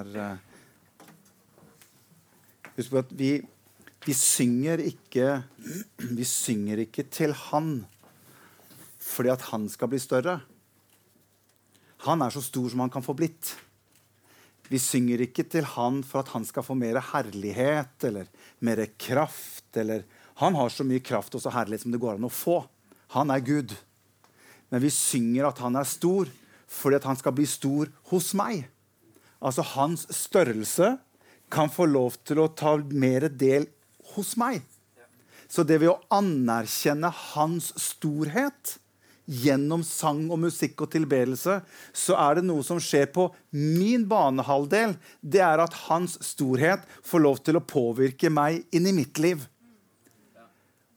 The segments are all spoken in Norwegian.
er eh, Husk på at vi, vi synger ikke Vi synger ikke til han fordi at han skal bli større. Han er så stor som han kan få blitt. Vi synger ikke til han for at han skal få mer herlighet eller mer kraft. Eller han har så mye kraft og så herlighet som det går an å få. Han er Gud. Men vi synger at han er stor fordi at han skal bli stor hos meg. Altså hans størrelse kan få lov til å ta mer del hos meg. Så det ved å anerkjenne hans storhet gjennom sang og musikk og tilbedelse, så er det noe som skjer på min banehalvdel. Det er at hans storhet får lov til å påvirke meg inn i mitt liv.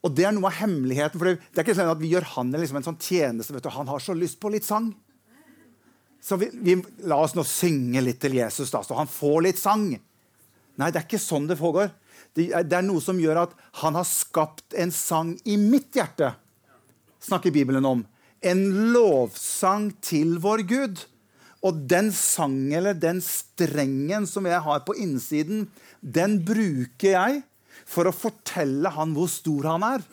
Og det er noe av hemmeligheten. for Det er ikke sånn at vi gjør han liksom en sånn tjeneste. du, Han har så lyst på litt sang. Så vi, vi, la oss nå synge litt til Jesus, da, så han får litt sang. Nei, det er ikke sånn det foregår. Det det er noe som gjør at han har skapt en sang i mitt hjerte. Snakker Bibelen om en lovsang til vår Gud. Og den sangen eller den strengen som jeg har på innsiden, den bruker jeg for å fortelle han hvor stor han er.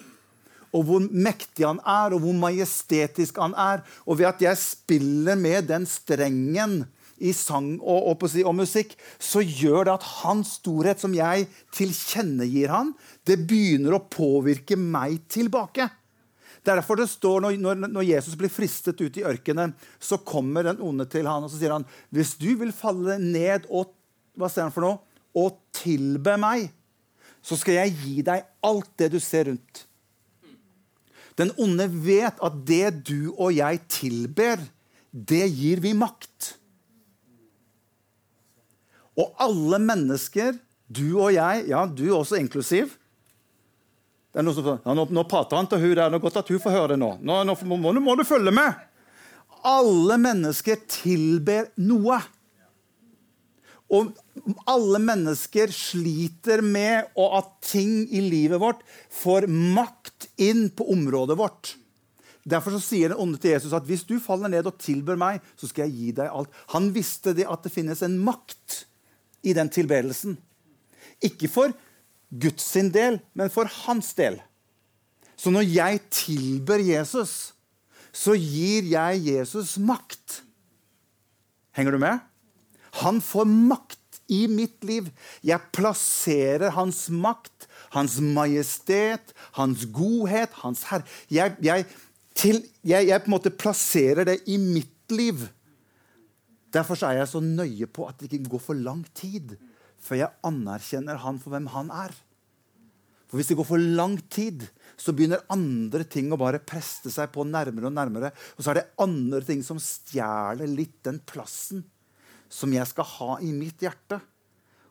Og hvor mektig han er, og hvor majestetisk han er. Og ved at jeg spiller med den strengen i sang og, og, og, musikk, så gjør det at hans storhet, som jeg tilkjennegir han, det begynner å påvirke meg tilbake. Derfor det står når, når, når, Jesus blir fristet ut i ørkenen, så kommer den onde til han, og så sier han, hvis du vil falle ned og hva sier han for noe? Og tilbe meg, så skal jeg gi deg alt det du ser rundt. Den onde vet at det du og jeg tilber, det gir vi makt. Og alle mennesker, du og jeg, ja, du også inklusiv, det er noe som, ja, nå, nå prater han til hun der. Det er godt at hun får høre det nå. Nå, nå må, må, må, du følge med. Alle mennesker tilber noe. Og alle mennesker sliter med at ting i livet vårt får makt inn på området vårt. Derfor sier den onde til Jesus at hvis du faller ned og tilbør meg, så skal jeg gi deg alt. Han visste det at det finnes en makt i den tilbedelsen. Ikke for Guds sin del, men for hans del. Så når jeg tilber Jesus, så gir jeg Jesus makt. Henger du med? Han får makt i mitt liv. Jeg plasserer hans makt, hans majestet, hans godhet, hans herre. Jeg, jeg, jeg, jeg, på en måte plasserer det i mitt liv. Derfor er jeg så nøye på at det ikke går for lang tid før jeg anerkjenner han for hvem han er. For Hvis det går for lang tid, så begynner andre ting å bare preste seg på nærmere og nærmere. Og så er det andre ting som stjeler litt den plassen som jeg skal ha i mitt hjerte.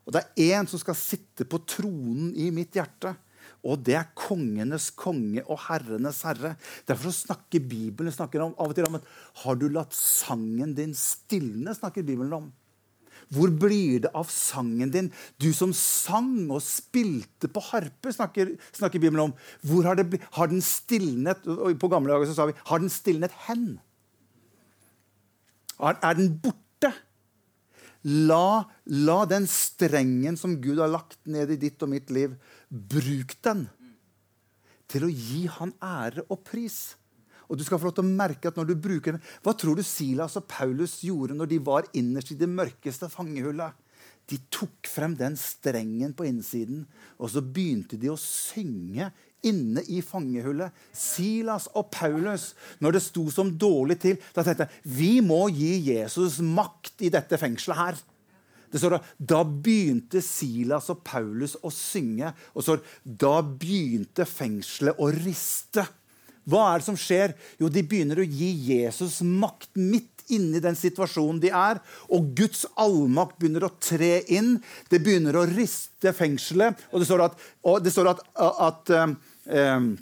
Og det er én som skal sitte på tronen i mitt hjerte. Og det er kongenes konge og herrenes herre. Derfor snakker Bibelen snakker om, av og til om at har du latt sangen din stilne. snakker Bibelen om. Hvor blir det av sangen din? Du som sang og spilte på harpe, snakker, snakker Bibelen om. Hvor har, det, har den stilnet På gamle dager så sa vi har den stilnet hen? Er, er den borte? La, la den strengen som Gud har lagt ned i ditt og mitt liv, bruk den til å gi han ære og pris. Og du skal få lov til å merke at når du bruker den, Hva tror du Silas og Paulus gjorde når de var innerst i det mørkeste fangehullet? De tok frem den strengen på innsiden, og så begynte de å synge inne i fangehullet. Silas og Paulus, når det sto som dårlig til, da tenkte jeg vi må gi Jesus makt i dette fengselet her. Det står da, da begynte Silas og Paulus å synge, og så da begynte fengselet å riste. Hva er det som skjer? Jo, de begynner å gi Jesus makt midt inni den situasjonen de er. Og Guds allmakt begynner å tre inn. Det begynner å riste fengselet. Og det står at, det står at, at um, um,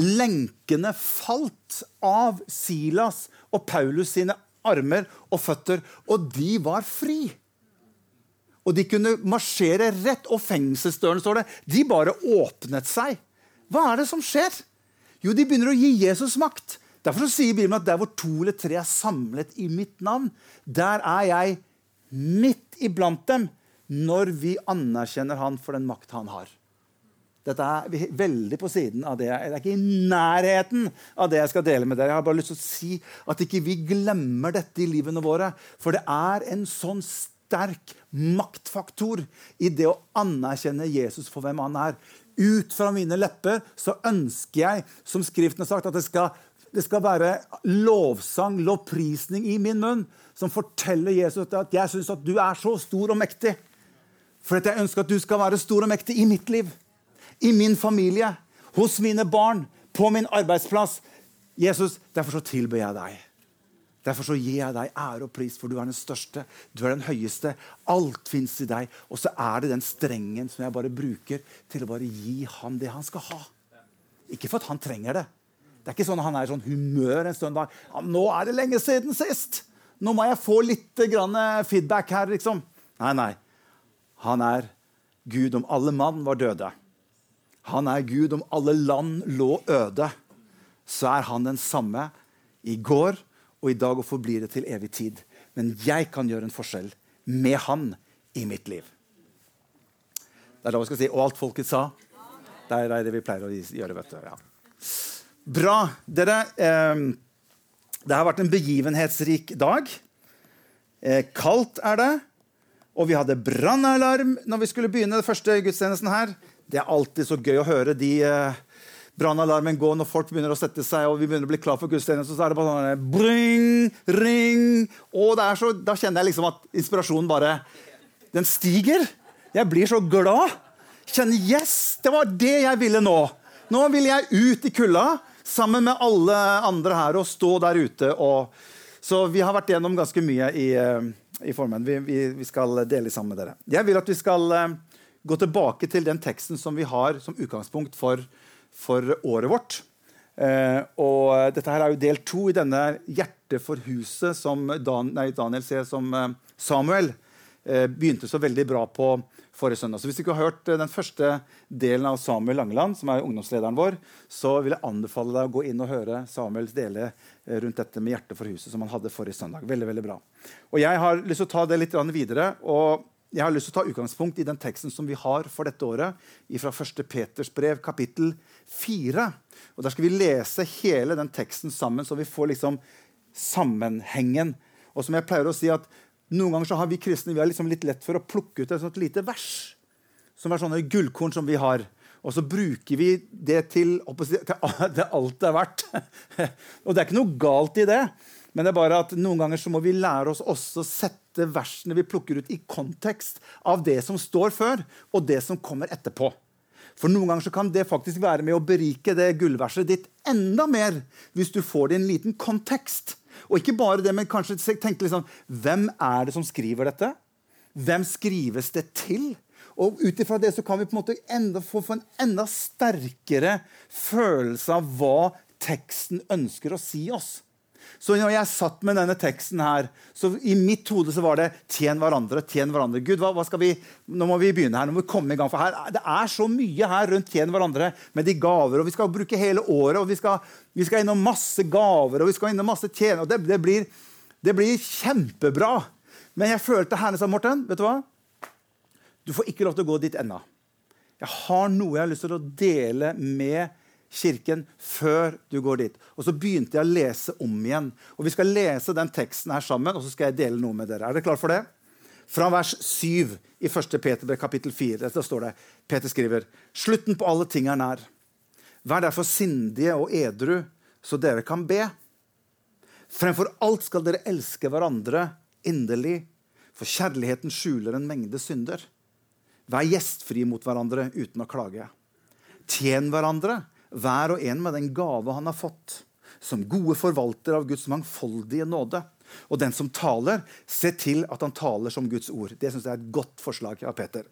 lenkene falt av Silas og Paulus sine armer og føtter, og de var fri. Og de kunne marsjere rett, og fengselsdørene står det, de bare åpnet seg. Hva er det som skjer? Jo, de begynner å gi Jesus makt. Derfor sier Bibelen at der hvor to eller tre er samlet i mitt navn, der er jeg midt iblant dem når vi anerkjenner han for den makt han har. Dette er veldig på siden av det. Det er ikke i nærheten av det jeg skal dele med dere. Jeg har bare lyst til å si at ikke vi glemmer dette i livene våre. For det er en sånn sterk maktfaktor i det å anerkjenne Jesus for hvem han er. Ut fra mine lepper så ønsker jeg, som Skriften har sagt, at det skal, det skal være lovsang, lovprisning i min munn, som forteller Jesus at jeg syns at du er så stor og mektig. For jeg ønsker at du skal være stor og mektig i mitt liv i min familie, hos mine barn, på min arbeidsplass. Jesus, derfor så tilber jeg deg. Derfor så gir jeg deg ære og pris, for du er den største. Du er den høyeste. Alt fins i deg. Og så er det den strengen som jeg bare bruker til å bare gi ham det han skal ha. Ikke for at han trenger det. Det er ikke sånn at han er i sånn humør en. Ja, 'Nå er det lenge siden sist! Nå må jeg få litt feedback her.' liksom. Nei, nei. Han er Gud om alle mann var døde. Han er Gud. Om alle land lå øde, så er han den samme i går og i dag og forblir det til evig tid. Men jeg kan gjøre en forskjell med han i mitt liv. Det er da vi skal si 'og alt folket sa'. Det er det vi pleier å gjøre. vet du. Ja. Bra. Dere, eh, det har vært en begivenhetsrik dag. Eh, kaldt er det. Og vi hadde brannalarm når vi skulle begynne den første gudstjenesten her. Det er alltid så gøy å høre de eh, brannalarmen gå når folk begynner å sette seg og vi begynner å bli klar for gudstjeneste. Så er det bare sånn bring, ring. Og så, da kjenner jeg liksom at inspirasjonen bare Den stiger. Jeg blir så glad. Kjenner Yes! Det var det jeg ville nå. Nå vil jeg ut i kulda sammen med alle andre her og stå der ute. Og, så vi har vært gjennom ganske mye i, eh, i formen. Vi, vi, vi, skal dele sammen med dere. Jeg vil at vi skal eh, gå tilbake til den teksten som vi har som utgangspunkt for, for året vårt. Eh, og dette her er jo del to i denne 'Hjertet for huset' som Dan, nei, Daniel ser som eh, Samuel eh, begynte så veldig bra på forrige søndag. Så Hvis du ikke har hørt eh, den første delen av Samuel Langeland, som er ungdomslederen vår, så vil jeg anbefale deg å gå inn og høre Samuels dele eh, rundt dette med 'Hjertet for huset', som han hadde forrige søndag. Veldig, veldig bra. Og Jeg har lyst til å ta det litt videre. og jeg har lyst til å ta utgangspunkt i den teksten som vi har for dette året, fra 1. Peters brev, kapittel 4. Og Der skal vi lese hele den teksten sammen, så vi får liksom sammenhengen. Og som jeg pleier å si at Noen ganger så har vi kristne vi har liksom litt lett for å plukke ut et sånt lite vers. Som er sånne gullkorn som vi har. Og så bruker vi det til, til alt det er verdt. og det er ikke noe galt i det. Men det er bare at noen ganger så må vi lære oss også å sette versene vi plukker ut, i kontekst av det som står før, og det som kommer etterpå. For noen ganger så kan det faktisk være med å berike det gullverset ditt enda mer hvis du får det i en liten kontekst. Og ikke bare det, men kanskje tenke litt sånn Hvem er det som skriver dette? Hvem skrives det til? Og ut ifra det så kan vi på en måte enda, få, få en enda sterkere følelse av hva teksten ønsker å si oss. Så når jeg satt med denne teksten her, så i mitt hode så var det 'tjen hverandre'. tjen hverandre. Gud, hva, hva, skal vi, Nå må vi begynne her. nå må vi komme i gang, for her, Det er så mye her rundt 'tjen hverandre' med de gaver. og Vi skal bruke hele året, og vi skal, vi skal innom masse gaver og vi skal innom masse tjener. og det, det, blir, det blir kjempebra. Men jeg følte Herren sa, Morten, vet du hva? Du får ikke lov til å gå dit ennå. Jeg har noe jeg har lyst til å dele med kirken før du går dit. Og så begynte jeg å lese om igjen. Og Vi skal lese den teksten her sammen, og så skal jeg dele noe med dere. Er dere klar for det? Fra vers 7 i 1. Peter kapittel 4. Dette står det. Peter skriver.: Slutten på alle ting er nær. Vær derfor sindige og edru, så dere kan be. Fremfor alt skal dere elske hverandre inderlig, for kjærligheten skjuler en mengde synder. Vær gjestfrie mot hverandre uten å klage. Tjen hverandre hver og en med den gave han har fått, som gode forvalter av Guds mangfoldige nåde. Og den som taler, se til at han taler som Guds ord. Det synes jeg er et godt forslag av Peter.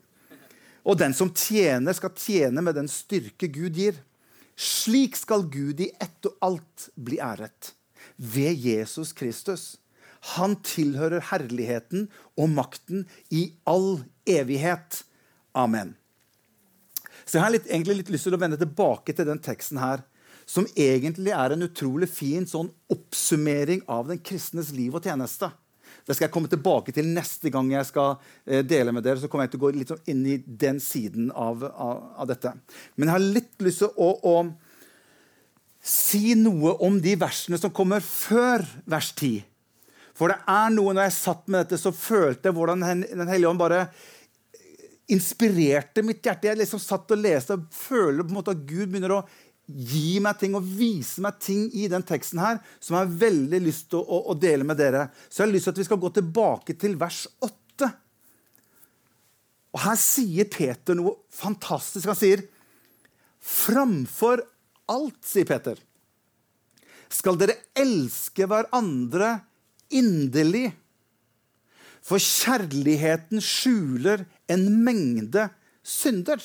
Og den som tjener, skal tjene med den styrke Gud gir. Slik skal Gud i ett og alt bli æret. Ved Jesus Kristus. Han tilhører herligheten og makten i all evighet. Amen. Så jeg har litt, egentlig litt lyst til å vende tilbake til den teksten her, som egentlig er en utrolig fin sånn oppsummering av den kristnes liv og tjeneste. Det skal jeg komme tilbake til neste gang jeg skal eh, dele med dere. så kommer jeg til å gå litt sånn inn i den siden av, av, av dette. Men jeg har litt lyst til å, å, si noe om de versene som kommer før vers 10. For det er noe når jeg satt med dette, så følte jeg hvordan Den hellige ånd bare inspirerte mitt hjerte. Jeg liksom satt og leste og føler på en måte at Gud begynner å gi meg ting og vise meg ting i den teksten her som jeg har veldig lyst til å, å, å, dele med dere. Så jeg har lyst til at vi skal gå tilbake til vers 8. Og her sier Peter noe fantastisk. Han sier Framfor alt, sier Peter, skal dere elske hverandre inderlig. For kjærligheten skjuler en mengde synder.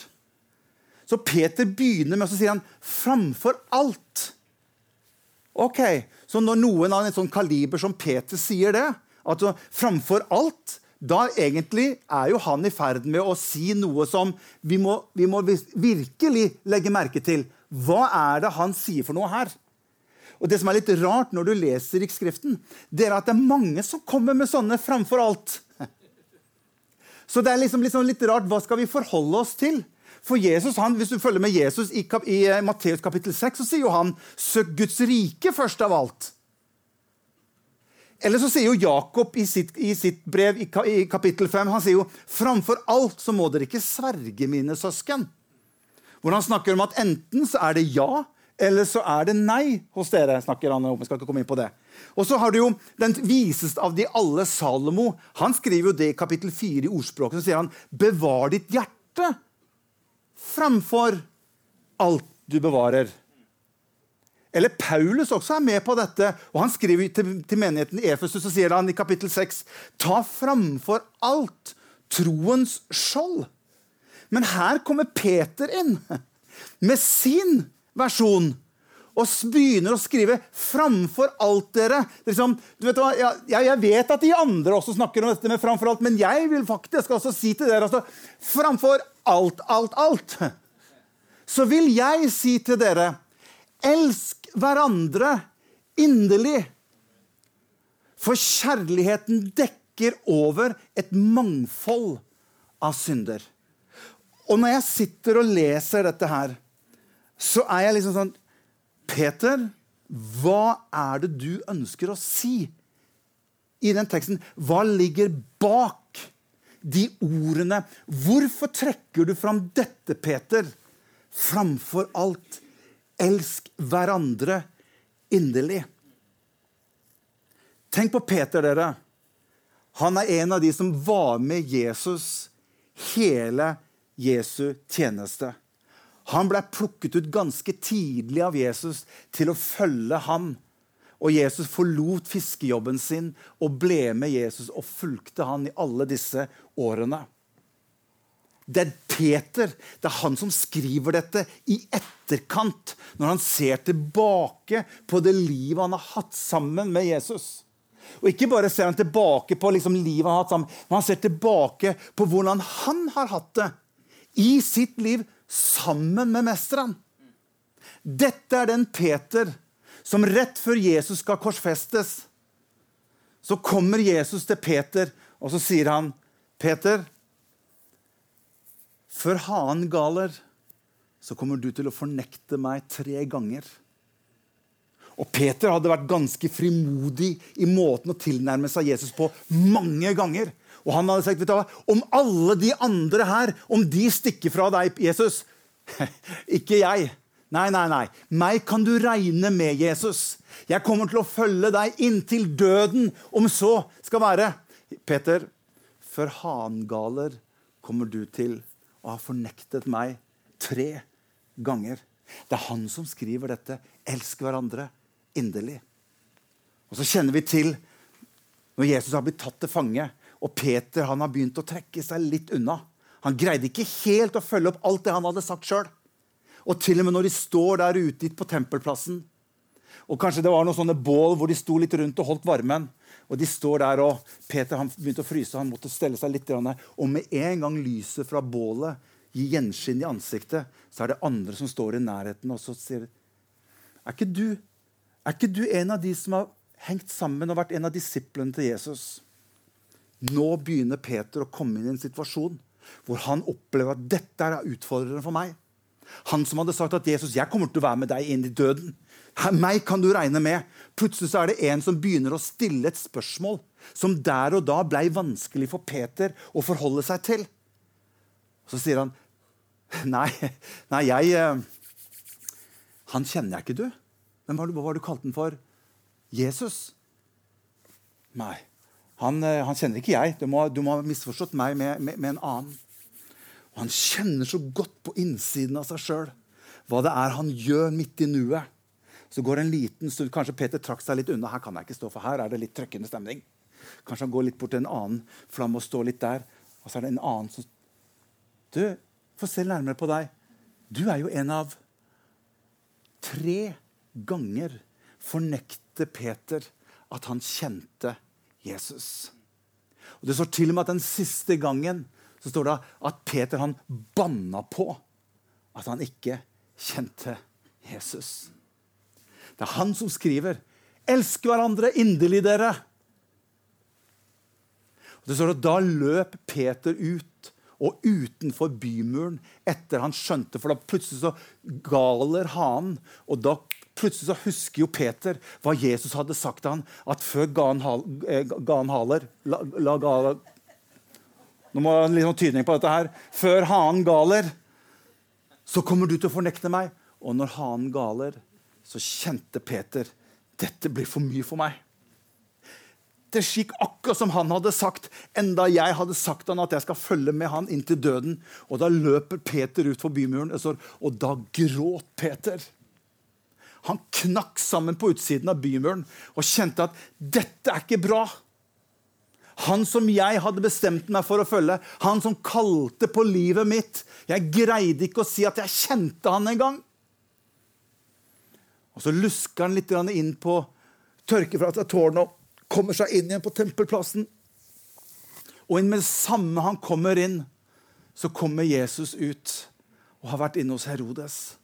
Så Peter begynner med å si han, 'framfor alt'. Ok, Så når noen av en sånn kaliber som Peter sier det, at framfor alt, da egentlig er jo han i ferd med å si noe som vi må, vi må virkelig legge merke til. Hva er det han sier for noe her? Og det som er litt rart når du leser Riksskriften, det er at det er mange som kommer med sånne framfor alt. Så det er liksom, liksom litt rart. Hva skal vi forholde oss til? For Jesus, han, Hvis du følger med Jesus i, i uh, Matteus kapittel 6, så sier jo han 'søk Guds rike først av alt'. Eller så sier jo Jakob i sitt, i sitt brev i, i, kapittel 5 han sier jo 'framfor alt så må dere ikke sverge, mine søsken'. Hvor han snakker om at enten så er det ja, eller så er det nei hos dere. snakker han om. Jeg skal ikke komme inn på det. Og så har du jo den viseste av de alle, Salomo. Han skriver jo det i kapittel 4 i ordspråket. Så sier han 'bevar ditt hjerte' framfor alt du bevarer. Eller Paulus også er med på dette. og Han skriver til, til menigheten i Efesus og sier han i kapittel 6.: Ta framfor alt troens skjold. Men her kommer Peter inn med sin versjon og begynner å skrive 'framfor alt dere'. Liksom, vet hva, jeg, jeg, vet at de andre også snakker om dette med 'framfor alt', men jeg vil faktisk også si til dere altså, 'framfor alt, alt, alt'. Så vil jeg si til dere, elsk hverandre inderlig. For kjærligheten dekker over et mangfold av synder. Og når jeg sitter og leser dette her, så er jeg liksom sånn Peter, hva er det du ønsker å si i den teksten? Hva ligger bak de ordene? Hvorfor trekker du fram dette, Peter, framfor alt? Elsk hverandre inderlig. Tenk på Peter, dere. Han er en av de som var med Jesus hele Jesu tjeneste. Han ble plukket ut ganske tidlig av Jesus til å følge ham. Og Jesus forlot fiskejobben sin og ble med Jesus og fulgte han i alle disse årene. Det er Peter det er han som skriver dette i etterkant, når han ser tilbake på det livet han har hatt sammen med Jesus. Og Ikke bare ser han tilbake på liksom livet han har hatt sammen, men han ser tilbake på hvordan han har hatt det i sitt liv sammen med mesteren. Dette er den Peter som rett før Jesus skal korsfestes, så kommer Jesus til Peter, og så sier han, 'Peter, før hanen galer, så kommer du til å fornekte meg tre ganger.' Og Peter hadde vært ganske frimodig i måten å tilnærme seg Jesus på mange ganger. Og han hadde sagt vet du hva, om alle de andre her om de stikker fra deg, Jesus Ikke jeg. Nei, nei, nei. Meg kan du regne med, Jesus. Jeg kommer til å følge deg inntil døden, om så skal være. Peter, før hangaler kommer du til å ha fornektet meg tre ganger. Det er han som skriver dette. Elsk hverandre inderlig. Og så kjenner vi til når Jesus har blitt tatt til fange, og Peter han har begynt å trekke seg litt unna. Han greide ikke helt å følge opp alt det han hadde sagt sjøl. Og til og med når de står der ute på tempelplassen, og kanskje det var noen sånne bål hvor de sto litt rundt og holdt varmen, og de står der, og Peter han begynte å fryse, han måtte stelle seg litt. Og med en gang lyset fra bålet gir gjenskinn i ansiktet, så er det andre som står i nærheten og så sier er ikke, du, er ikke du en av de som har hengt sammen og vært en av disiplene til Jesus? Nå begynner Peter å komme inn i en situasjon hvor han opplever at dette er utfordrende for meg. Han som hadde sagt at Jesus, jeg kommer til å være med deg inn i døden. Meg kan du regne med. Plutselig så er det en som begynner å stille et spørsmål som der og da ble vanskelig for Peter å forholde seg til. Så sier han, nei, nei jeg eh, Han kjenner jeg ikke, du. Men hva, hva var du kalt den for? Jesus? Nei. Han, eh, han, kjenner ikke jeg. Du må, du må ha misforstått meg med, med, med, en annen. Og Han kjenner så godt på innsiden av seg sjøl hva det er han gjør midt i nuet. Så går det en liten stund, Kanskje Peter trakk seg litt unna. Her kan jeg ikke stå, for her er det litt trøkkende stemning. Kanskje han går litt bort til en annen flamme og står litt der. Og så er det en annen som Du, få se nærmere på deg. Du er jo en av Tre ganger fornekter Peter at han kjente Jesus. Og Det står til og med at den siste gangen så står det at Peter han banna på at han ikke kjente Jesus. Det er han som skriver. Elsk hverandre inderlig, dere. Og det står at Da løp Peter ut og utenfor bymuren etter han skjønte, for da plutselig så galer hanen. Og da plutselig så husker jo Peter hva Jesus hadde sagt til han, at før ga han, eh, ga haler la, la gale, Nå må jeg ha litt tydning på dette her. Før hanen galer, så kommer du til å fornekte meg. Og når hanen galer, så kjente Peter dette blir for mye for meg. Det gikk akkurat som han hadde sagt, enda jeg hadde sagt han at jeg skal følge med han inn til døden. Og da løper Peter ut for bymuren, og da gråt Peter. Han knakk sammen på utsiden av bymuren og kjente at dette er ikke bra. Han som jeg hadde bestemt meg for å følge, han som kalte på livet mitt. Jeg greide ikke å si at jeg kjente han engang. Og så lusker han litt inn på tørker fra tårnet og kommer seg inn igjen på tempelplassen. Og med det samme han kommer inn, så kommer Jesus ut og har vært inne hos Herodes.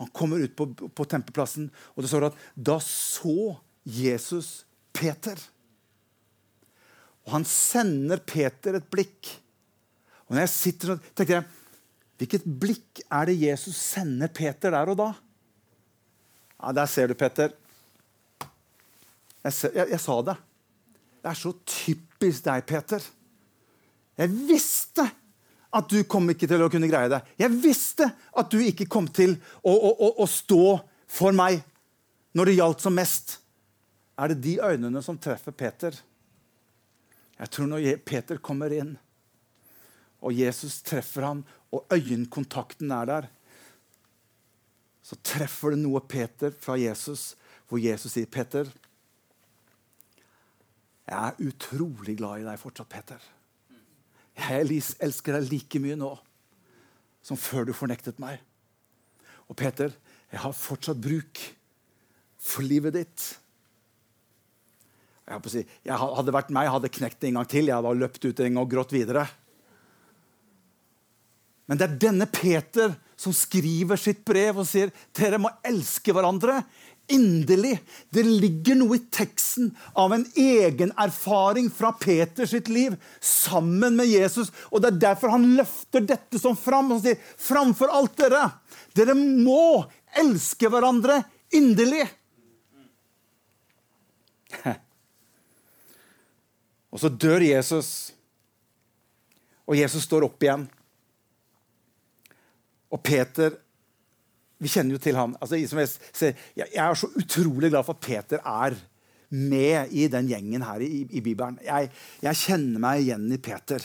Han kommer ut på, på tempelplassen, og det står at da så Jesus Peter. Og han sender Peter et blikk. Og når jeg sitter og tenker jeg, Hvilket blikk er det Jesus sender Peter der og da? Ja, Der ser du, Peter. Jeg, jeg, jeg, sa det. Det er så typisk deg, Peter. Jeg visste at du kom ikke til å kunne greie det. Jeg visste at du ikke kom til å, å, å, stå for meg når det gjaldt som mest. Er det de øynene som treffer Peter? Jeg tror når Peter kommer inn, og Jesus treffer ham, og øyekontakten er der, så treffer det noe Peter fra Jesus, hvor Jesus sier, 'Peter, jeg er utrolig glad i deg fortsatt, Peter.' 'Jeg elsker deg like mye nå som før du fornektet meg.' Og Peter, jeg har fortsatt bruk for livet ditt. Jeg, si, jeg hadde vært meg, jeg hadde knekt det en gang til. Jeg hadde løpt ut en gang og grått videre. Men det er denne Peter som skriver sitt brev og sier dere må elske hverandre inderlig. Det ligger noe i teksten av en egenerfaring fra Peters sitt liv sammen med Jesus. Og Det er derfor han løfter dette som fram og sier framfor alt dere, dere må elske hverandre inderlig. Og så dør Jesus, og Jesus står opp igjen. Og Peter Vi kjenner jo til han. Altså, jeg, jeg, er så utrolig glad for at Peter er med i den gjengen her i, i Bibelen. Jeg, jeg, kjenner meg igjen i Peter.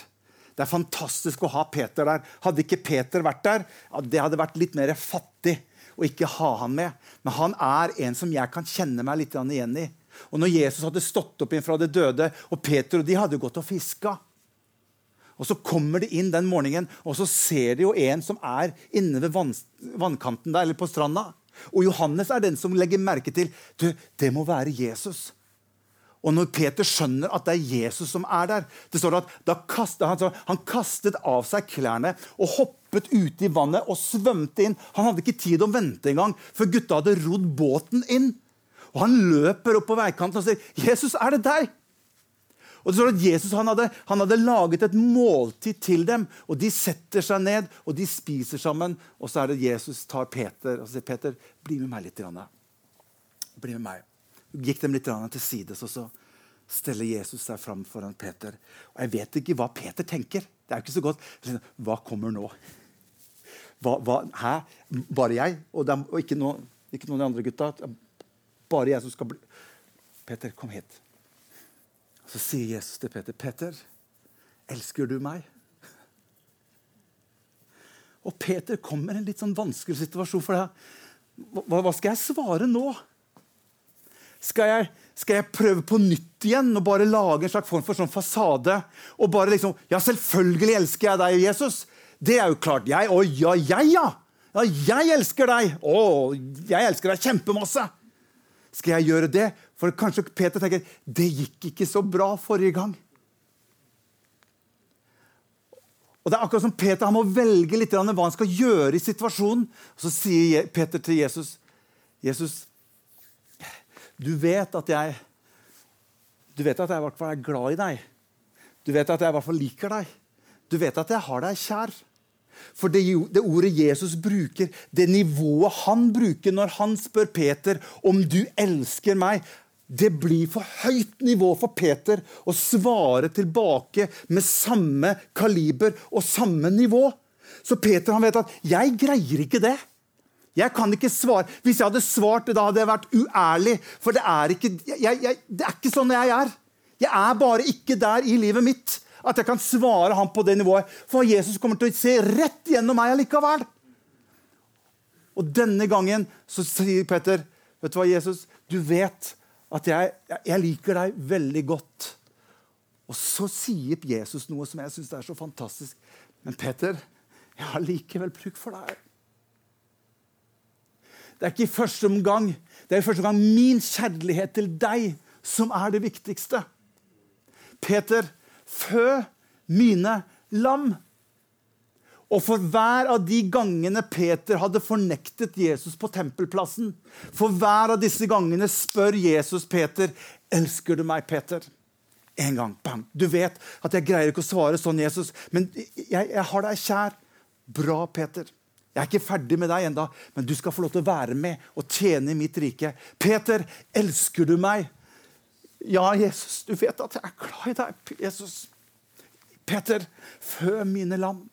Det er fantastisk å ha Peter der. Hadde ikke Peter vært der, det hadde vært litt mer fattig å ikke ha han med. Men han er en som jeg kan kjenne meg litt igjen i. Og når Jesus hadde stått opp inn fra det døde, og Peter og de hadde gått og fiska og Så kommer de inn den morgenen, og så ser de jo en som er inne ved vann, vannkanten der, eller på stranda. Og Johannes er den som legger merke til du, det må være Jesus. Og når Peter skjønner at det er Jesus som er der det står at kastet, han, han, kastet av seg klærne og hoppet ute i vannet og svømte inn. Han hadde ikke tid å vente engang, for gutta hadde rodd båten inn. Og Han løper opp på veikanten og sier, 'Jesus, er det deg?' Og det står at Jesus han hadde, han hadde, laget et måltid til dem. og De setter seg ned og de spiser sammen. Og så er det Jesus tar Peter og sier Peter, bli med meg litt. Bli med meg. Gikk dem litt til sides, og så steller Jesus seg fram foran Peter. Og Jeg vet ikke hva Peter tenker. Det er jo ikke så godt. Hva kommer nå? Hva, hva, hæ? Bare jeg? Og, dem, og ikke, noen, ikke, noen av de andre gutta? Bare jeg som skal bli Peter, kom hit. Så sier Jesus til Peter, 'Peter, elsker du meg?' Og Peter kommer i en litt sånn vanskelig situasjon. for deg. Hva, hva skal jeg svare nå? Skal jeg, skal jeg, prøve på nytt igjen og bare lage en slags form for sånn fasade? Og bare liksom Ja, selvfølgelig elsker jeg deg, Jesus. Det er jo klart. Jeg, Å ja, jeg, ja. Ja, jeg elsker deg. Å, jeg elsker deg kjempemasse. Skal jeg gjøre det? For kanskje Peter tenker det gikk ikke så bra forrige gang. Og det er akkurat som Peter han må velge litt hva han skal gjøre i situasjonen. Og Så sier Peter til Jesus, 'Jesus, du vet at jeg du vet at jeg i hvert fall er glad i deg. Du vet at jeg i hvert fall liker deg. Du vet at jeg har deg kjær. For det, det, ordet Jesus bruker, det nivået han bruker når han spør Peter om du elsker meg, det blir for høyt nivå for Peter å svare tilbake med samme kaliber og samme nivå. Så Peter han vet at 'jeg greier ikke det'. Jeg kan ikke svare. Hvis jeg hadde svart da hadde jeg vært uærlig. For det er ikke, jeg, jeg, det er ikke sånn jeg er. Jeg er bare ikke der i livet mitt at jeg kan svare ham på det nivået. For Jesus kommer til å se rett gjennom meg allikevel. Og denne gangen så sier Peter, 'Vet du hva, Jesus? Du vet at jeg, jeg liker deg veldig godt.' Og så sier Jesus noe som jeg syns er så fantastisk. 'Men Peter, jeg har likevel bruk for deg.' Det er ikke i første omgang det er i første omgang min kjærlighet til deg som er det viktigste. Peter, Fø mine lam. Og for hver av de gangene Peter hadde fornektet Jesus på tempelplassen, for hver av disse gangene spør Jesus Peter, 'Elsker du meg, Peter?' En gang. Bam. Du vet at jeg greier ikke å svare sånn, Jesus, men jeg, jeg har deg kjær. Bra, Peter. Jeg er ikke ferdig med deg enda, men du skal få lov til å være med og tjene i mitt rike. Peter, elsker du meg? Ja, Jesus, du vet at jeg er glad i deg. Jesus. Peter, fø mine lam.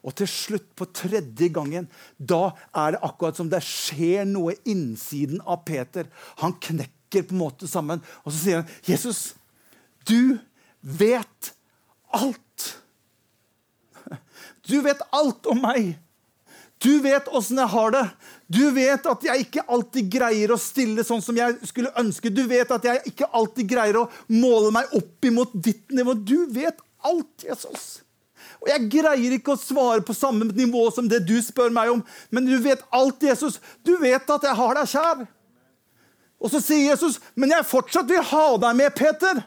Og til slutt, på tredje gangen, da er det akkurat som det skjer noe innsiden av Peter. Han knekker på en måte sammen, og så sier han, 'Jesus, du vet alt.' Du vet alt om meg. Du vet åssen jeg har det. Du vet at jeg ikke alltid greier å stille sånn som jeg skulle ønske. Du vet at jeg ikke alltid greier å måle meg opp imot ditt nivå. Du vet alt, Jesus. Og jeg greier ikke å svare på samme nivå som det du spør meg om. Men du vet alt, Jesus. Du vet at jeg har deg kjær. Og så sier Jesus, men jeg fortsatt vil ha deg med, Peter.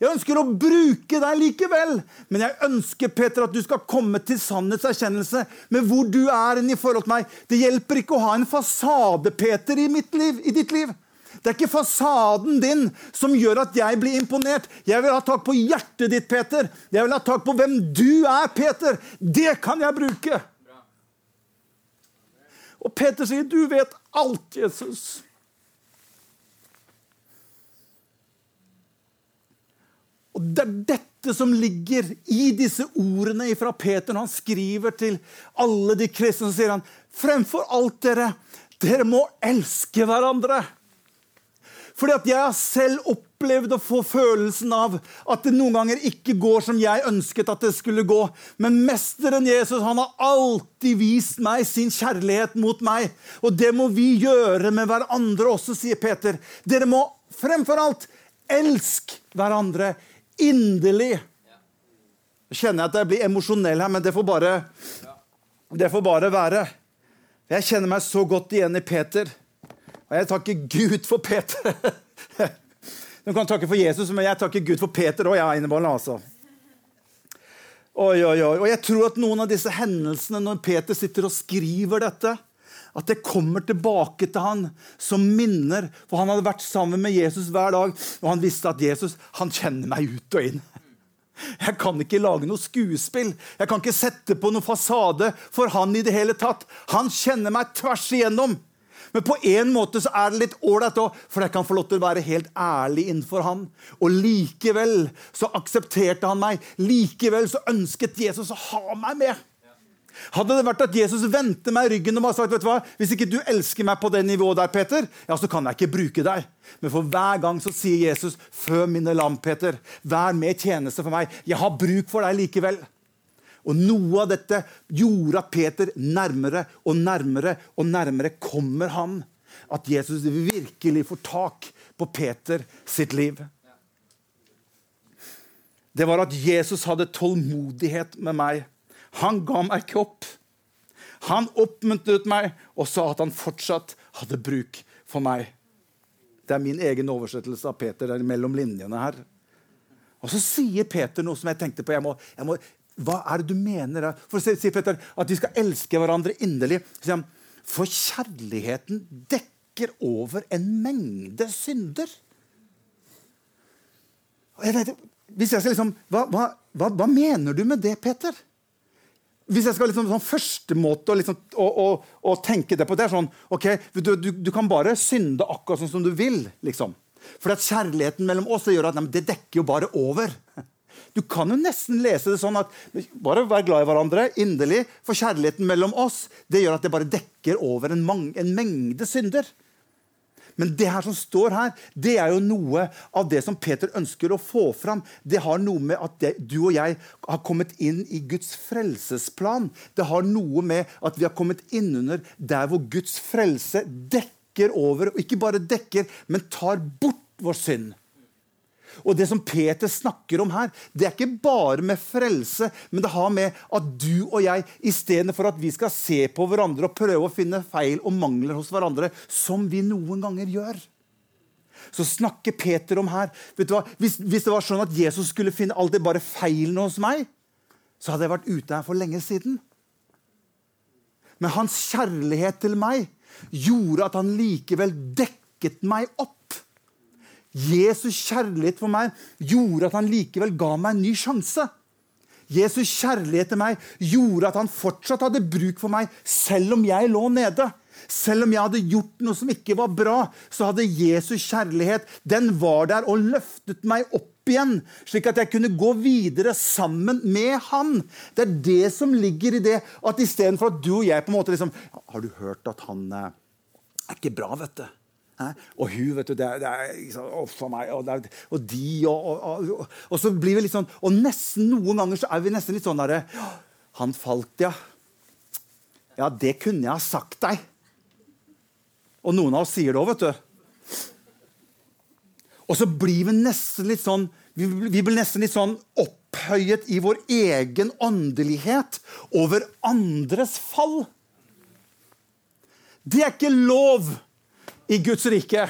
Jeg ønsker å bruke deg likevel, men jeg ønsker Peter, at du skal komme til sannhetserkjennelse med hvor du er i forhold til meg. Det hjelper ikke å ha en fasade, Peter, i, liv, i ditt liv. Det er ikke fasaden din som gjør at jeg blir imponert. Jeg vil ha tak på hjertet ditt, Peter. Jeg vil ha tak på hvem du er, Peter. Det kan jeg bruke. Og Peter sier, 'Du vet alt, Jesus'. Og Det er dette som ligger i disse ordene fra Peter når han skriver til alle de kristne. Så sier han, fremfor alt dere, dere må elske hverandre. Fordi at jeg har selv opplevd å få følelsen av at det noen ganger ikke går som jeg ønsket at det skulle gå. Men mesteren Jesus han har alltid vist meg sin kjærlighet mot meg. Og det må vi gjøre med hverandre også, sier Peter. Dere må fremfor alt elsk hverandre inderlig. Jeg kjenner at jeg blir emosjonell her, men det får bare, det får bare være. Jeg kjenner meg så godt igjen i Peter. Og jeg takker Gud for Peter. Du kan takke for Jesus, men jeg takker Gud for Peter òg, jeg, altså. Oi, oi, oi. Og jeg tror at noen av disse hendelsene når Peter sitter og skriver dette, at det kommer tilbake til han som minner. For han hadde vært sammen med Jesus hver dag, og han visste at Jesus han kjenner meg ut og inn. Jeg kan ikke lage noe skuespill. Jeg kan ikke sette på noen fasade for han i det hele tatt. Han kjenner meg tvers igjennom. Men på en måte så er det litt ålreit òg, for jeg kan få lov til å være helt ærlig innenfor han. Og likevel så aksepterte han meg. Likevel så ønsket Jesus å ha meg med. Hadde det vært at Jesus vendte meg ryggen og sagt vet du hva, hvis ikke du elsker meg på det nivået der, Peter, ja, så kan jeg ikke bruke deg. Men for hver gang så sier Jesus, fø mine lam, Peter. Vær med i tjeneste for meg. Jeg har bruk for deg likevel. Og noe av dette gjorde at Peter nærmere og nærmere og nærmere kommer han. At Jesus virkelig får tak på Peter sitt liv. Det var at Jesus hadde tålmodighet med meg. Han ga meg ikke opp. Han oppmuntret meg og sa at han fortsatt hadde bruk for meg. Det er min egen oversettelse av Peter. Det er mellom linjene her. Og så sier Peter noe som jeg tenkte på. Jeg må, jeg må, hva er det du mener? For å si Peter, At vi skal elske hverandre inderlig. For kjærligheten dekker over en mengde synder. Jeg vet, hvis jeg skal liksom, hva, hva, hva, hva mener du med det, Peter? hvis jeg skal liksom, sånn første måte å, liksom, å, å, å, tenke det på, det er sånn ok, du, du, du, kan bare synde akkurat sånn som du vil. liksom. For at kjærligheten mellom oss gjør at nei, det dekker jo bare over. Du kan jo nesten lese det sånn at bare vær glad i hverandre inderlig. For kjærligheten mellom oss det gjør at det bare dekker over en, en mengde synder. Men det her som står her, det er jo noe av det som Peter ønsker å få fram. Det har noe med at det, du og jeg har kommet inn i Guds frelsesplan. Det har noe med at vi har kommet innunder der hvor Guds frelse dekker over, og ikke bare dekker, men tar bort vår synd. Og det som Peter snakker om her, det er ikke bare med frelse, men det har med at du og jeg, istedenfor at vi skal se på hverandre og prøve å finne feil og mangler hos hverandre, som vi noen ganger gjør, så snakker Peter om her vet du hva, hvis, hvis det var sånn at Jesus skulle finne alt det bare feilene hos meg, så hadde jeg vært ute her for lenge siden. Men hans kjærlighet til meg gjorde at han likevel dekket meg opp. Jesus kjærlighet for meg gjorde at han likevel ga meg en ny sjanse. Jesus kjærlighet til meg gjorde at han fortsatt hadde bruk for meg, selv om jeg lå nede. Selv om jeg hadde gjort noe som ikke var bra, så hadde Jesus kjærlighet den var der og løftet meg opp igjen, slik at jeg kunne gå videre sammen med han. Det er det som ligger i det at istedenfor at du og jeg på en måte liksom Har du hørt at han eh, er ikke bra, vet du? Og hun, vet du, det det er liksom, meg, og, det, og de og, og, og, så blir vi litt sånn Og nesten noen ganger så er vi nesten litt sånn derre Han falt, ja. Ja, det kunne jeg ha sagt deg. Og noen av oss sier det òg, vet du. Og så blir vi nesten litt sånn vi, vi blir nesten litt sånn opphøyet i vår egen åndelighet over andres fall. Det er ikke lov i Guds rike.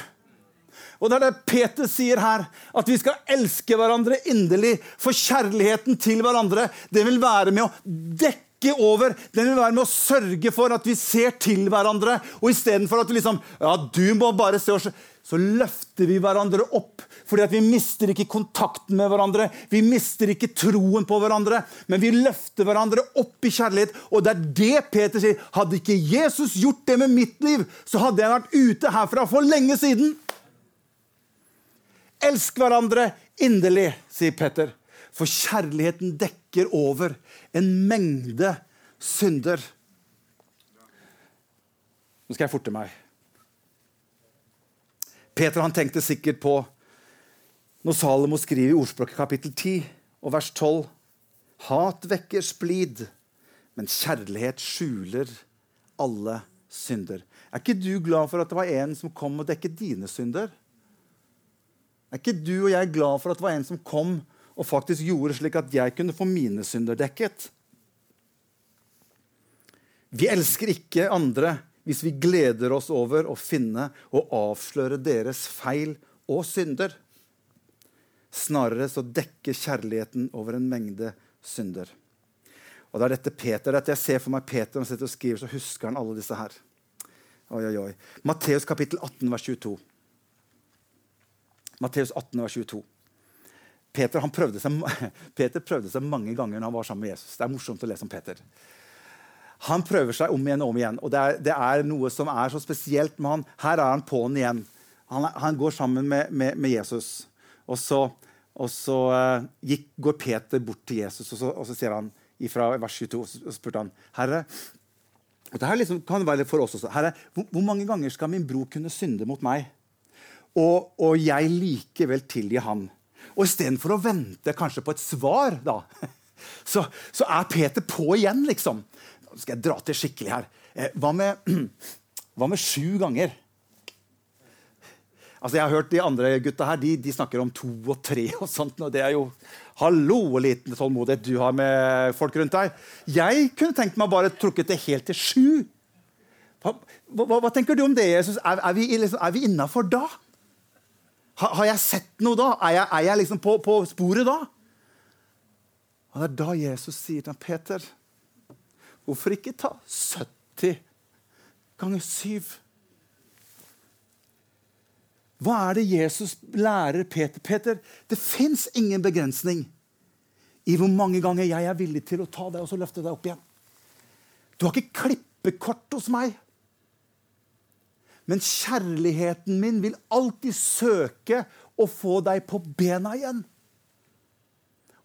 Og det er det Peter sier her, at vi skal elske hverandre inderlig. For kjærligheten til hverandre det vil være med å dekke over. Den vil være med å sørge for at vi ser til hverandre. Og istedenfor at vi liksom Ja, du må bare se oss Så løfter vi hverandre opp fordi vi mister ikke kontakten med hverandre. Vi mister ikke troen på hverandre, men vi løfter hverandre opp i kjærlighet. Og det er det Peter sier. Hadde ikke Jesus gjort det med mitt liv, så hadde jeg vært ute herfra for lenge siden. Elsk hverandre inderlig, sier Peter, for kjærligheten dekker over en mengde synder. Nå skal jeg forte meg. Peter han tenkte sikkert på når Salomo skriver i Ordspråket kapittel 10 og vers 12 Hat vekker splid, men kjærlighet skjuler alle synder. Er ikke du glad for at det var en som kom og dekket dine synder? Er ikke du og jeg glad for at det var en som kom og faktisk gjorde slik at jeg kunne få mine synder dekket? Vi elsker ikke andre hvis vi gleder oss over å finne og avsløre deres feil og synder. Snarere så dekker kjærligheten over en mengde synder. Og det er dette Peter, dette Jeg ser for meg Peter når han sitter og skriver, så husker han alle disse her. Oi, oi, oi. Matteus kapittel 18, vers 22. Matteus 18, vers 22. Peter, prøvde seg, Peter prøvde seg mange ganger når han var sammen med Jesus. Det er morsomt å lese om Peter. Han prøver seg om igjen og om igjen. og det er, det er, noe som er så spesielt med han. Her er han på'n igjen. Han, han, går sammen med, med, med Jesus. Og så, og så uh, gikk, går Peter bort til Jesus, og så, og så sier han fra vers 22 og spurte han, Herre og liksom, kan være for oss også. Herre, hvor, hvor, mange ganger skal min bror kunne synde mot meg, og, og jeg likevel tilgi han? Og istedenfor å vente kanskje på et svar, da, så, så er Peter på igjen, liksom. Nå skal jeg dra til skikkelig her. Eh, hva med, hva med sju ganger? Altså, jeg har hørt De andre gutta her de, de, snakker om to og tre. og sånt, og Det er jo hallo liten tålmodighet du har med folk rundt deg. Jeg kunne tenkt meg bare trukket det helt til sju. Hva, hva, hva tenker du om det, Jesus? Er, er vi, liksom, vi innafor da? Har, har, jeg sett noe da? Er jeg, er jeg liksom på, på sporet da? Og Det er da Jesus sier til Peter Hvorfor ikke ta 70 ganger 7? Hva er det Jesus lærer Peter? Peter, det fins ingen begrensning i hvor mange ganger jeg er villig til å ta deg og så løfte deg opp igjen. Du har ikke klippekort hos meg. Men kjærligheten min vil alltid søke å få deg på bena igjen.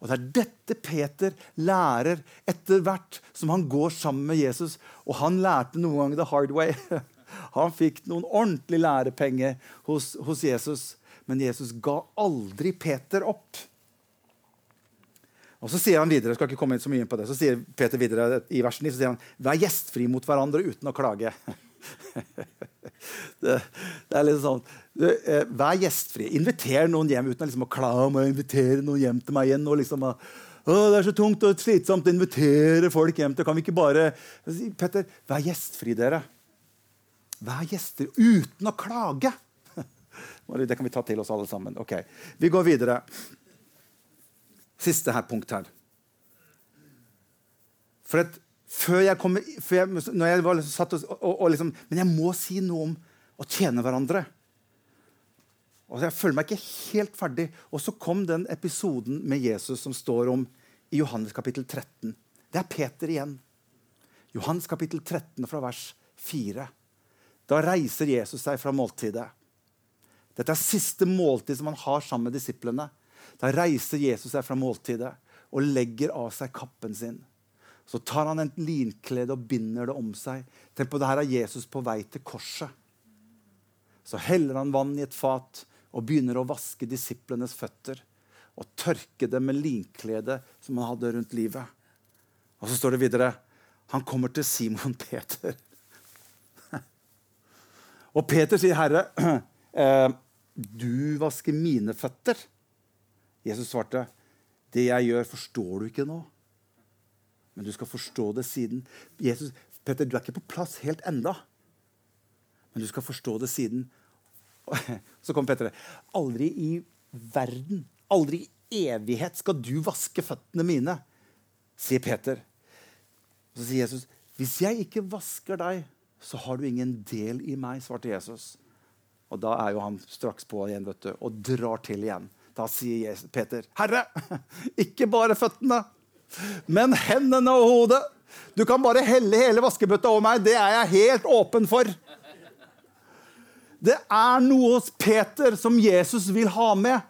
Og Det er dette Peter lærer etter hvert som han går sammen med Jesus. Og han lærte noen ganger the hard way. Han fikk noen ordentlige lærepenger hos, hos Jesus. Men Jesus ga aldri Peter opp. Og Så sier han videre, jeg skal ikke komme inn så mye inn på det, så sier Peter videre i versen 9, så sier han, vær gjestfri mot hverandre uten å klage. det, det, er litt sånn eh, Vær gjestfri. Inviter noen hjem uten liksom å om og invitere noen hjem til meg igjen. og liksom å, det er så tungt og slitsomt å invitere folk hjem til Kan vi ikke bare Petter, vær gjestfri, dere. Vær gjester uten å klage. Det kan vi ta til oss alle sammen. Ok, Vi går videre. Siste her punkt her. For at før jeg kommer før jeg, når jeg var liksom satt og, og, og liksom, Men jeg må si noe om å tjene hverandre. Og Jeg føler meg ikke helt ferdig. Og så kom den episoden med Jesus som står om i Johannes kapittel 13. Det er Peter igjen. Johannes kapittel 13 fra vers 4. Da reiser Jesus seg fra måltidet. Dette er siste måltid som han har sammen med disiplene. Da reiser Jesus seg fra måltidet og legger av seg kappen sin. Så tar han en linklede og binder det om seg. Tenk på det her er Jesus på vei til korset. Så heller han vann i et fat og begynner å vaske disiplenes føtter. Og tørke dem med linklede som han hadde rundt livet. Og så står det videre han kommer til Simon Peter. Og Peter sier, 'Herre, eh, du vasker mine føtter.' Jesus svarte, 'Det jeg gjør, forstår du ikke nå.' Men du skal forstå det siden. Jesus, Peter, du er ikke på plass helt enda. Men du skal forstå det siden. Så kommer Peter. Aldri i verden, aldri i evighet skal du vaske føttene mine, sier Peter. Så sier Jesus, hvis jeg ikke vasker deg, så har du ingen del i meg, svarte Jesus. Og da er jo han straks på igjen vet du, og drar til igjen. Da sier Peter, 'Herre, ikke bare føttene, men hendene og hodet.' 'Du kan bare helle hele vaskebøtta over meg. Det er jeg helt åpen for.' Det er noe hos Peter som Jesus vil ha med.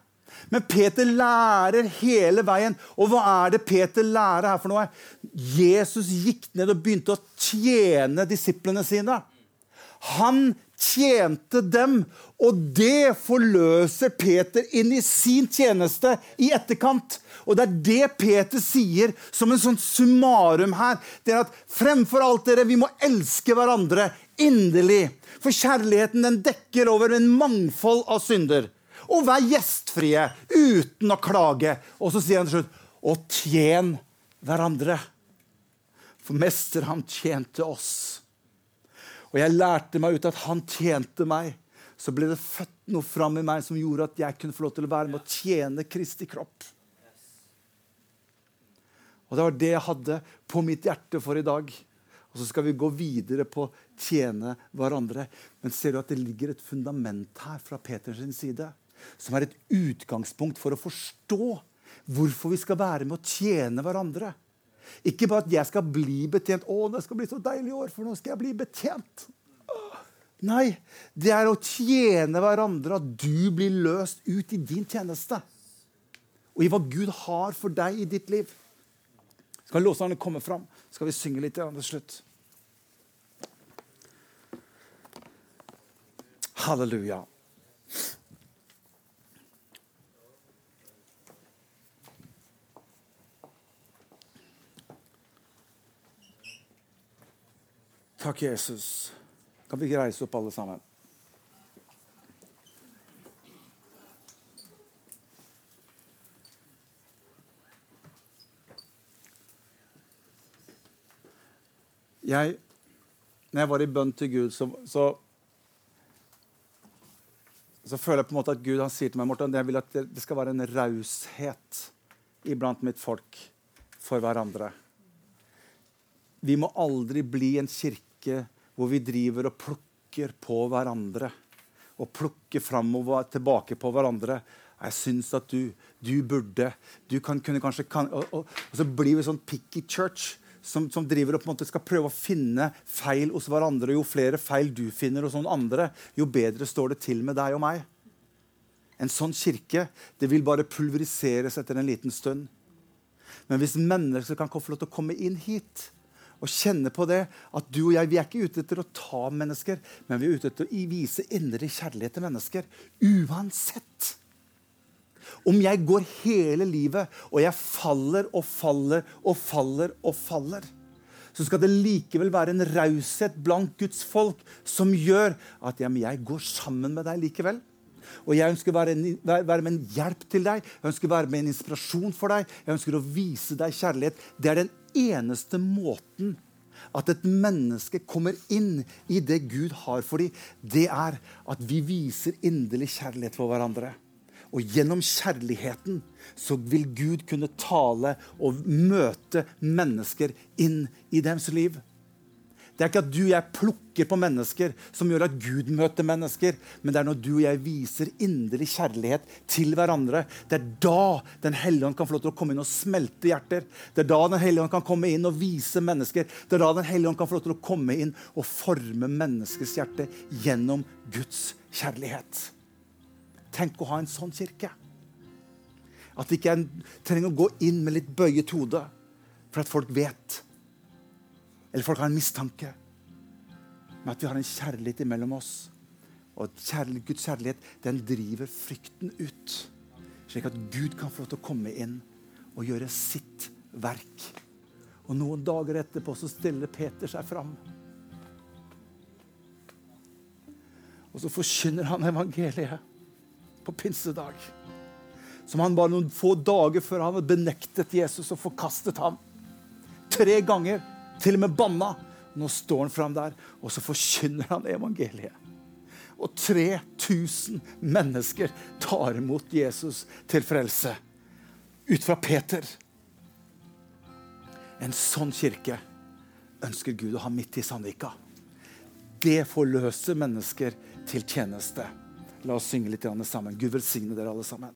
Men Peter lærer hele veien. Og hva er det Peter lærer her for noe? Jesus gikk ned og begynte å tjene disiplene sine. Han tjente dem, og det forløser Peter inn i sin tjeneste i etterkant. Og det er det Peter sier som en sånn summarum her. Det er at fremfor alt dere, vi må elske hverandre inderlig. For kjærligheten den dekker over en mangfold av synder og vær gjestfrie uten å klage. Og så sier han til slutt og tjen hverandre. For mester, han tjente oss. Og jeg lærte meg ut at han tjente meg. Så ble det født noe fram i meg som gjorde at jeg kunne få lov til å være med å tjene Kristi kropp. Og Det var det jeg hadde på mitt hjerte for i dag. Og så skal vi gå videre på å tjene hverandre. Men ser du at det ligger et fundament her fra Peters side, som er et utgangspunkt for å forstå hvorfor vi skal være med å tjene hverandre. Ikke bare at jeg skal bli betjent. 'Å, det skal bli så deilig i år, for nå skal jeg bli betjent.' Nei, det er å tjene hverandre, at du blir løst ut i din tjeneste. Og i hva Gud har for deg i ditt liv. Skal låserne komme fram, skal vi synge litt til slutt. Halleluja. Takk, Jesus. Kan vi ikke reise opp, alle sammen? Jeg, når jeg var i bønn til Gud, så, så, så føler jeg på en måte at Gud han sier til meg Morten, jeg vil at det, skal være en raushet iblant mitt folk for hverandre. Vi må aldri bli en kirke hvor vi driver og plukker på hverandre. Og plukker fram og tilbake på hverandre. Jeg syns at du, du burde Du kan, kunne kanskje kan, og, og, og, så blir vi sånn picky church som, som, driver og på en måte skal prøve å finne feil hos hverandre. Jo flere feil du finner hos noen andre, jo bedre står det til med deg og meg. En sånn kirke det vil bare pulveriseres etter en liten stund. Men hvis mennesker kan få lov til å komme inn hit og kjenne på det at du og jeg vi er ikke ute etter å ta mennesker, men vi er ute etter å vise indre kjærlighet til mennesker. Uansett. Om jeg går hele livet og jeg faller og faller og faller og faller, så skal det likevel være en raushet blant Guds folk som gjør at ja, jeg går sammen med deg likevel. Og jeg ønsker å være, med en hjelp til deg, jeg ønsker å være med en inspirasjon for deg. Jeg ønsker å vise deg kjærlighet. Det er den eneste måten at et menneske kommer inn i det Gud har for dem, det er at vi viser inderlig kjærlighet for hverandre. Og gjennom kjærligheten så vil Gud kunne tale og møte mennesker inn i deres liv. Det er ikke at du og jeg plukker på mennesker som gjør at Gud møter mennesker, men det er når du og jeg viser inderlig kjærlighet til hverandre. Det er da Den hellige ånd kan få lov til å komme inn og smelte hjerter. Det er da Den hellige ånd kan komme inn og vise mennesker. Det er da Den hellige ånd kan få lov til å komme inn og forme menneskets hjerte gjennom Guds kjærlighet. Tenk å ha en sånn kirke. At ikke jeg trenger å gå inn med litt bøyet hode for at folk vet eller folk har en mistanke. Men at vi har en kjærlighet imellom oss. Og kjærlighet, Guds kjærlighet den driver frykten ut. Slik at Gud kan få lov til å komme inn og gjøre sitt verk. Og noen dager etterpå så stiller Peter seg fram. Og så forkynner han evangeliet på pinsedag. Som han bare noen få dager før han hadde benektet Jesus og forkastet ham. Tre ganger. Til og med banna. Nå står han fram der, og så forkynner han evangeliet. Og 3000 mennesker tar imot Jesus til frelse. Ut fra Peter. En sånn kirke ønsker Gud å ha midt i Sandvika. Det forløser mennesker til tjeneste. La oss synge litt sammen. Gud velsigne dere alle sammen.